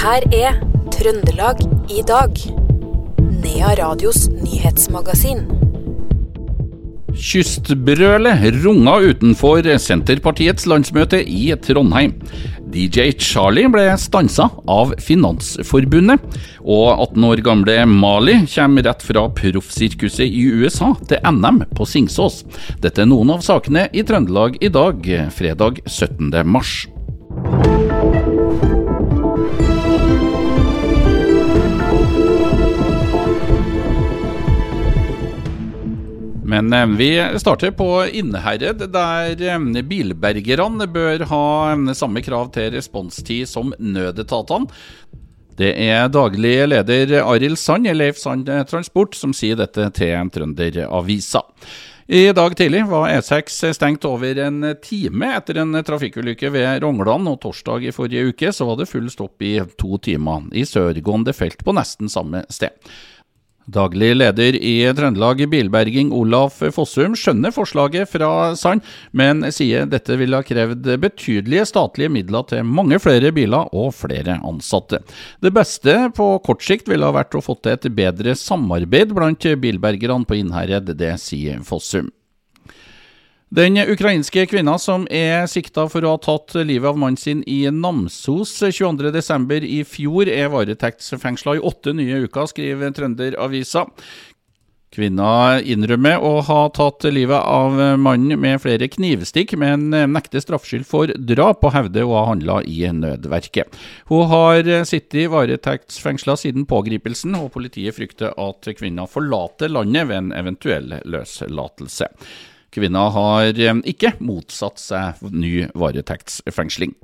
her er Trøndelag i dag. Nea Radios nyhetsmagasin. Kystbrølet runga utenfor Senterpartiets landsmøte i Trondheim. DJ Charlie ble stansa av Finansforbundet. Og 18 år gamle Mali kommer rett fra proffsirkuset i USA til NM på Singsås. Dette er noen av sakene i Trøndelag i dag, fredag 17. mars. Men eh, vi starter på Innherred, der eh, bilbergerne bør ha eh, samme krav til responstid som nødetatene. Det er daglig leder Arild Sand i Leif Sand Transport som sier dette til Trønderavisa. I dag tidlig var E6 stengt over en time etter en trafikkulykke ved Rongland, og torsdag i forrige uke så var det full stopp i to timer i sørgående felt på nesten samme sted. Daglig leder i Trøndelag Bilberging, Olaf Fossum, skjønner forslaget fra Sand, men sier dette ville ha krevd betydelige statlige midler til mange flere biler og flere ansatte. Det beste på kort sikt ville ha vært å få til et bedre samarbeid blant bilbergerne på Innherred, det sier Fossum. Den ukrainske kvinna som er sikta for å ha tatt livet av mannen sin i Namsos 22.12. i fjor, er varetektsfengsla i åtte nye uker, skriver Trønderavisa. Kvinna innrømmer å ha tatt livet av mannen med flere knivstikk, men nekter straffskyld for drap og hevder å ha handla i nødverket. Hun har sittet varetektsfengsla siden pågripelsen, og politiet frykter at kvinna forlater landet ved en eventuell løslatelse. Kvinna har eh, ikke motsatt seg ny varetektsfengsling.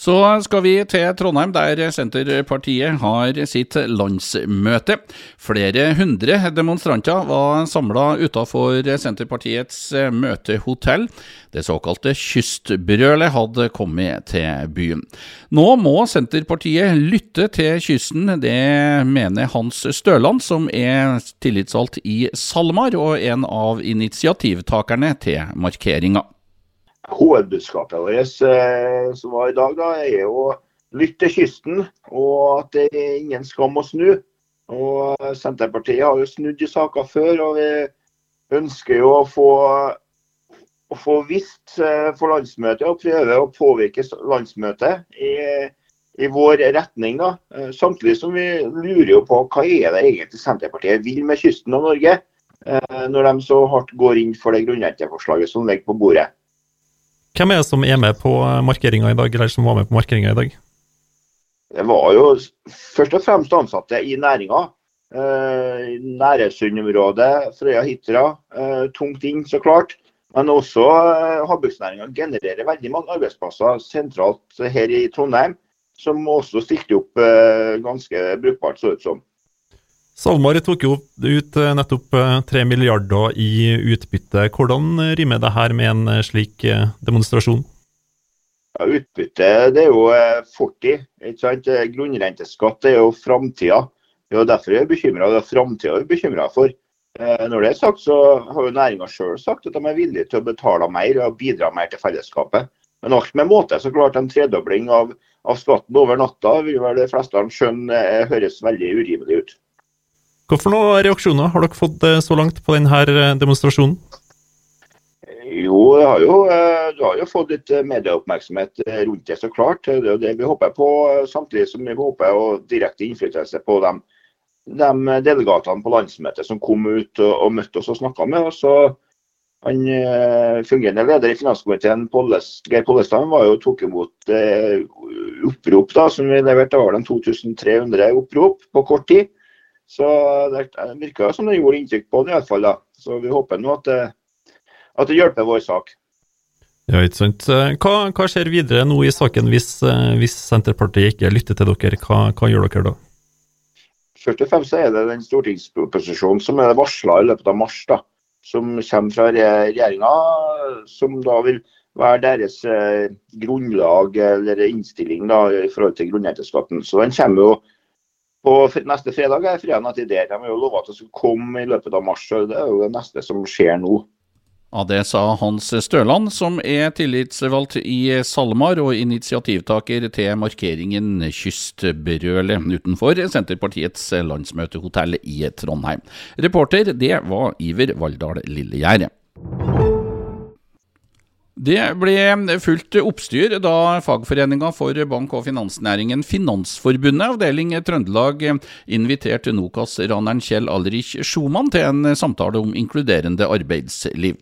Så skal vi til Trondheim, der Senterpartiet har sitt landsmøte. Flere hundre demonstranter var samla utafor Senterpartiets møtehotell. Det såkalte Kystbrølet hadde kommet til byen. Nå må Senterpartiet lytte til kysten, det mener Hans Støland, som er tillitsvalgt i SalMar og en av initiativtakerne til markeringa. Hovedbudskapet vårt eh, som var i dag, da, er å lytte til kysten, og at det er ingen skam å snu. Og Senterpartiet har jo snudd i saker før, og vi ønsker jo å få, få visst eh, for landsmøtet og prøve å påvirke landsmøtet i, i vår retning. da. Eh, samtidig som vi lurer jo på hva er det egentlig Senterpartiet vil med kysten av Norge, når de så hardt går inn for det grunnrenteforslaget som ligger på bordet. Hvem er det som er med på markeringa i dag, eller som var med på markeringa i dag? Det var jo først og fremst ansatte i næringa. Eh, Næresundområdet, Frøya-Hitra, eh, tungt inn, så klart. Men også eh, havbruksnæringa genererer veldig mange arbeidsplasser sentralt her i Trondheim, som også stilte opp eh, ganske brukbart, så ut som. SalMar tok jo ut eh, nettopp eh, tre milliarder i utbytte. Hvordan rimer det her med en eh, slik demonstrasjon? Ja, utbytte det er jo fortid. ikke sant? Grunnrenteskatt er jo framtida. Det er derfor jeg er bekymra. Det er framtida jeg er bekymra for. Når det er sagt, så har jo næringa sjøl sagt at de er villige til å betale mer og bidra mer til fellesskapet. Men alt med måte. så klart En tredobling av, av skatten over natta vil vel de fleste skjønne høres veldig urimelig ut. Hvorfor noen reaksjoner har dere fått eh, så langt på denne eh, demonstrasjonen? Jo, har jo, eh, du har jo fått litt medieoppmerksomhet rundt det, så klart. Det er jo det vi håper på, samtidig som vi håper å direkte innflytelse på de, de delegatene på landsmøtet som kom ut og, og møtte oss og snakka med oss. Han Fungerende leder i finanskomiteen, Geir Pollestad, var jo tok imot opprop da, som vi leverte. Det var 2300 opprop på kort tid. Så det virker som det gjorde inntrykk på den iallfall. Så vi håper nå at det, at det hjelper vår sak. Ja, ikke sant. Hva, hva, skjer videre nå i saken hvis, hvis Senterpartiet ikke lytter til dere? Hva, hva, gjør dere da? Først og fremst er det den stortingsproposisjonen som er varsla i løpet av mars, da, som kommer fra regjeringa. Som da vil være deres eh, grunnlag eller innstilling da, i forhold til grunnrenteskatten. Så den kommer jo på neste fredag er fredagen etter. De har jo lova at det skal komme i løpet av mars. og Det er jo det neste som skjer nå. Ja, Det sa Hans Støland, som er tillitsvalgt i SalMar og initiativtaker til markeringen Kystbrølet utenfor Senterpartiets landsmøtehotell i Trondheim. Reporter, det var Iver Valldal Lillegjerde. Det ble fullt oppstyr da fagforeninga for bank- og finansnæringen Finansforbundet avdeling Trøndelag inviterte Nokas-raneren Kjell Alrich Schumann til en samtale om inkluderende arbeidsliv.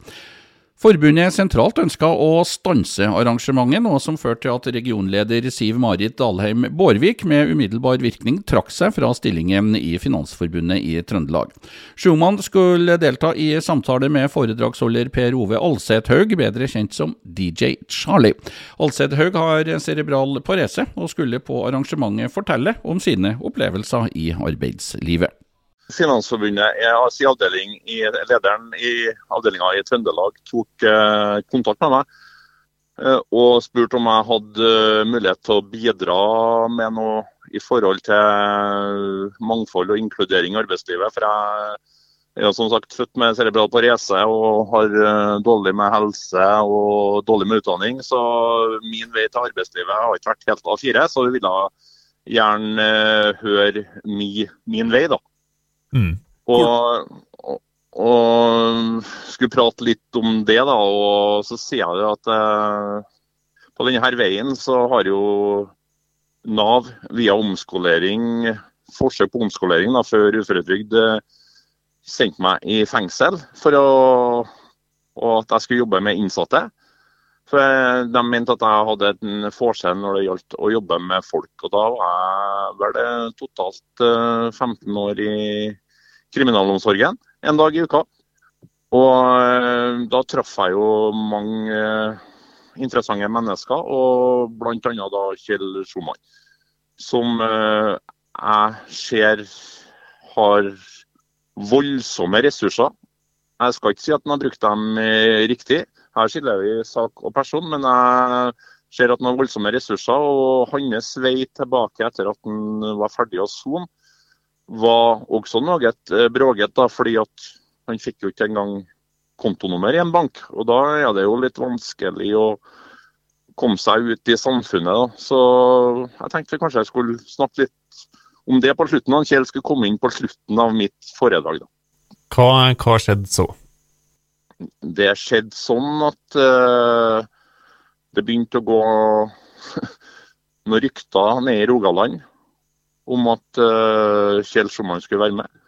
Forbundet sentralt ønska å stanse arrangementet, noe som førte til at regionleder Siv Marit Dalheim Bårvik med umiddelbar virkning trakk seg fra stillingen i Finansforbundet i Trøndelag. Schumann skulle delta i samtale med foredragsholder Per Ove Alseth Haug, bedre kjent som DJ Charlie. Alseth Haug har cerebral parese, og skulle på arrangementet fortelle om sine opplevelser i arbeidslivet. Finansforbundet sin avdeling i, lederen i avdelinga i Trøndelag tok eh, kontakt med meg eh, og spurte om jeg hadde eh, mulighet til å bidra med noe i forhold til mangfold og inkludering i arbeidslivet. For jeg er som sagt født med cerebral parese og har dårlig med helse og dårlig med utdanning. Så min vei til arbeidslivet har ikke vært helt A4, så vi ville gjerne høre min, min vei, da. Mm. Og, og, og, skulle prate litt om det, da. Og så sier jeg at eh, på denne veien så har jo Nav via omskolering, forsøk på omskolering da, før uføretrygd, eh, sendt meg i fengsel for å, at jeg skulle jobbe med innsatte. For De mente at jeg hadde en forskjell når det gjaldt å jobbe med folk. og Da var jeg vel totalt 15 eh, år i kriminalomsorgen en dag i uka. Og eh, da traff jeg jo mange eh, interessante mennesker, og bl.a. da Kjell Schumann. Som jeg ser har voldsomme ressurser. Jeg skal ikke si at han har brukt dem riktig, her skiller vi sak og person, men jeg ser at han har voldsomme ressurser. Og hans vei tilbake etter at han var ferdig å sone, var også noe bråket. bråget, da, fordi at han fikk jo ikke engang kontonummer i en bank. Og da er det jo litt vanskelig å komme seg ut i samfunnet. Da. Så jeg tenkte kanskje jeg skulle snakke litt om det på slutten. Han Kjell skulle komme inn på slutten av mitt foredrag. Da. Hva, hva skjedde så? Det skjedde sånn at uh, det begynte å gå noen rykter nede i Rogaland om at uh, Kjell Schumann skulle være med.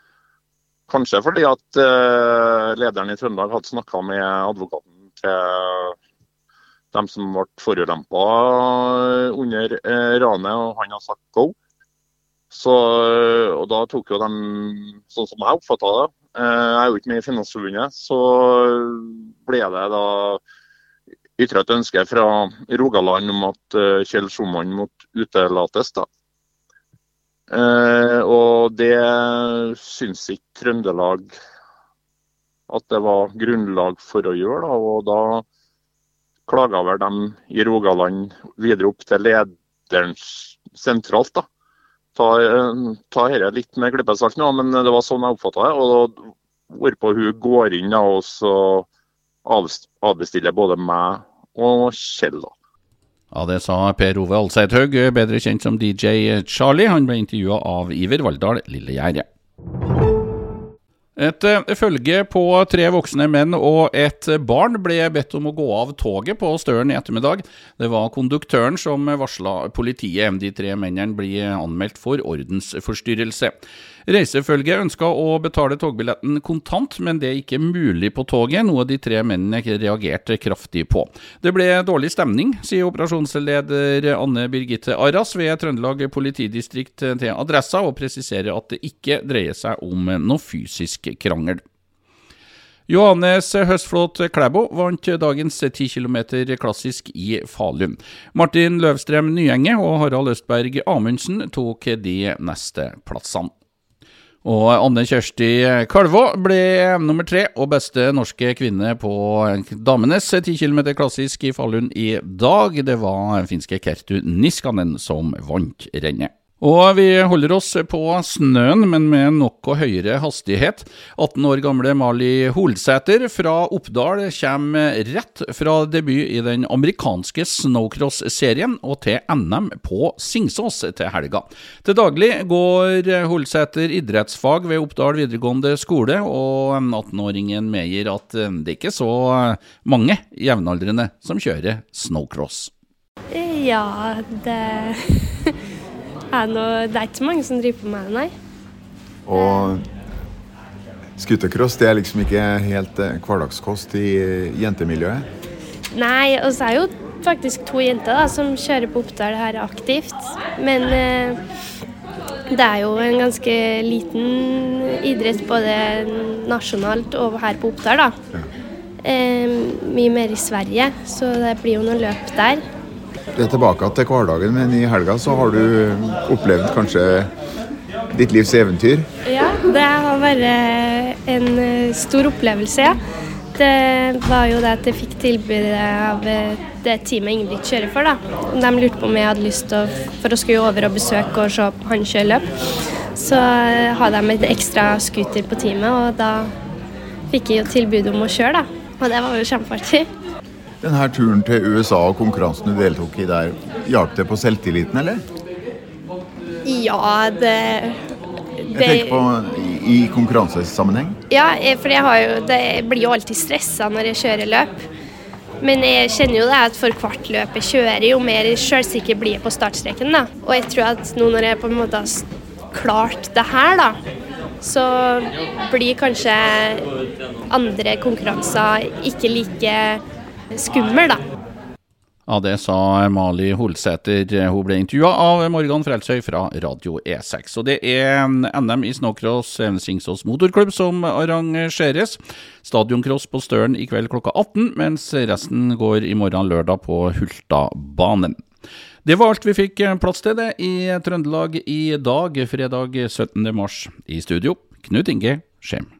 Kanskje fordi at uh, lederen i Trøndelag hadde snakka med advokaten til dem som ble forulempa under ranet, og han har sagt go. Så, og da tok jo de, sånn som jeg oppfatta det, jeg er jo ikke med i Finansforbundet, så ble det da ytra et ønske fra Rogaland om at Kjell Schumann måtte utelates. da. Eh, og det syns ikke Trøndelag at det var grunnlag for å gjøre. Da, og da klaga vel dem i Rogaland videre opp til lederen sentralt. da. Ta, ta dette litt med klippesalt nå, men det var sånn jeg oppfatta det. og Hvorpå hun går inn og så avbestiller både meg og Kjell. da. Ja, Det sa Per Ove Alseidhaug, bedre kjent som DJ Charlie. Han ble intervjua av Iver Valldal Lillegjerde. Et uh, følge på tre voksne menn og et barn ble bedt om å gå av toget på Støren i ettermiddag. Det var konduktøren som varsla politiet. De tre mennene blir anmeldt for ordensforstyrrelse. Reisefølget ønska å betale togbilletten kontant, men det er ikke mulig på toget, noe de tre mennene reagerte kraftig på. Det ble dårlig stemning, sier operasjonsleder Anne Birgitte Arras ved Trøndelag politidistrikt til Adressa, og presiserer at det ikke dreier seg om noe fysisk krangel. Johannes Høstflot Klæbo vant dagens 10 km klassisk i Falun. Martin Løvstrøm Nyenge og Harald Østberg Amundsen tok de neste plassene. Og Anne Kjersti Kalvå ble nummer tre og beste norske kvinne på damenes 10 km klassisk i Falun i dag. Det var finske Kertu Niskanen som vant rennet. Og vi holder oss på snøen, men med noe høyere hastighet. 18 år gamle Mali Holsæter fra Oppdal kommer rett fra debut i den amerikanske snowcross-serien og til NM på Singsås til helga. Til daglig går Holsæter idrettsfag ved Oppdal videregående skole, og 18-åringen medgir at det ikke er så mange jevnaldrende som kjører snowcross. Ja, det er noe, det er ikke så mange som driver på med det, nei. Og scootercross er liksom ikke helt eh, hverdagskost i eh, jentemiljøet. Nei, og så er jo faktisk to jenter da, som kjører på Oppdal her aktivt. Men eh, det er jo en ganske liten idrett både nasjonalt og her på Oppdal, da. Eh, mye mer i Sverige, så det blir jo noen løp der. Det tilbake til hverdagen, men i helga så har du opplevd kanskje ditt livs eventyr. Ja, det har vært en stor opplevelse, ja. Det var jo det at jeg fikk tilbudet av det teamet Ingebrigt kjører for. da. De lurte på om jeg hadde lyst til å, for å skulle over og besøke og se han kjøre løp. Så hadde de et ekstra scooter på teamet, og da fikk jeg jo tilbud om å kjøre, da. Og det var jo kjempeartig. Denne turen til USA og konkurransen du deltok i der, hjalp det på selvtilliten, eller? Ja, det Jeg tenker på i, konkurransesammenheng. Ja, for jeg, har jo, det, blir jo alltid stressa når jeg kjører løp. Men jeg kjenner jo det at for hvert løp jeg kjører, jo mer sjølsikker blir jeg på startstreken. da. Og jeg tror at nå når jeg på en måte har klart det her, da, så blir kanskje andre konkurranser ikke like skummel, da. Ja, det sa Mali Holsæter. Hun ble intervjua av Morgan Frelsøy fra Radio E6. Og det er NM i snowcross Singsås motorklubb som arrangeres. Stadioncross på Støren i kveld klokka 18, mens resten går i morgen lørdag på Hultabanen. Det var alt vi fikk plass til det i Trøndelag i dag, fredag 17. mars. I studio, Knut Inge Skjem.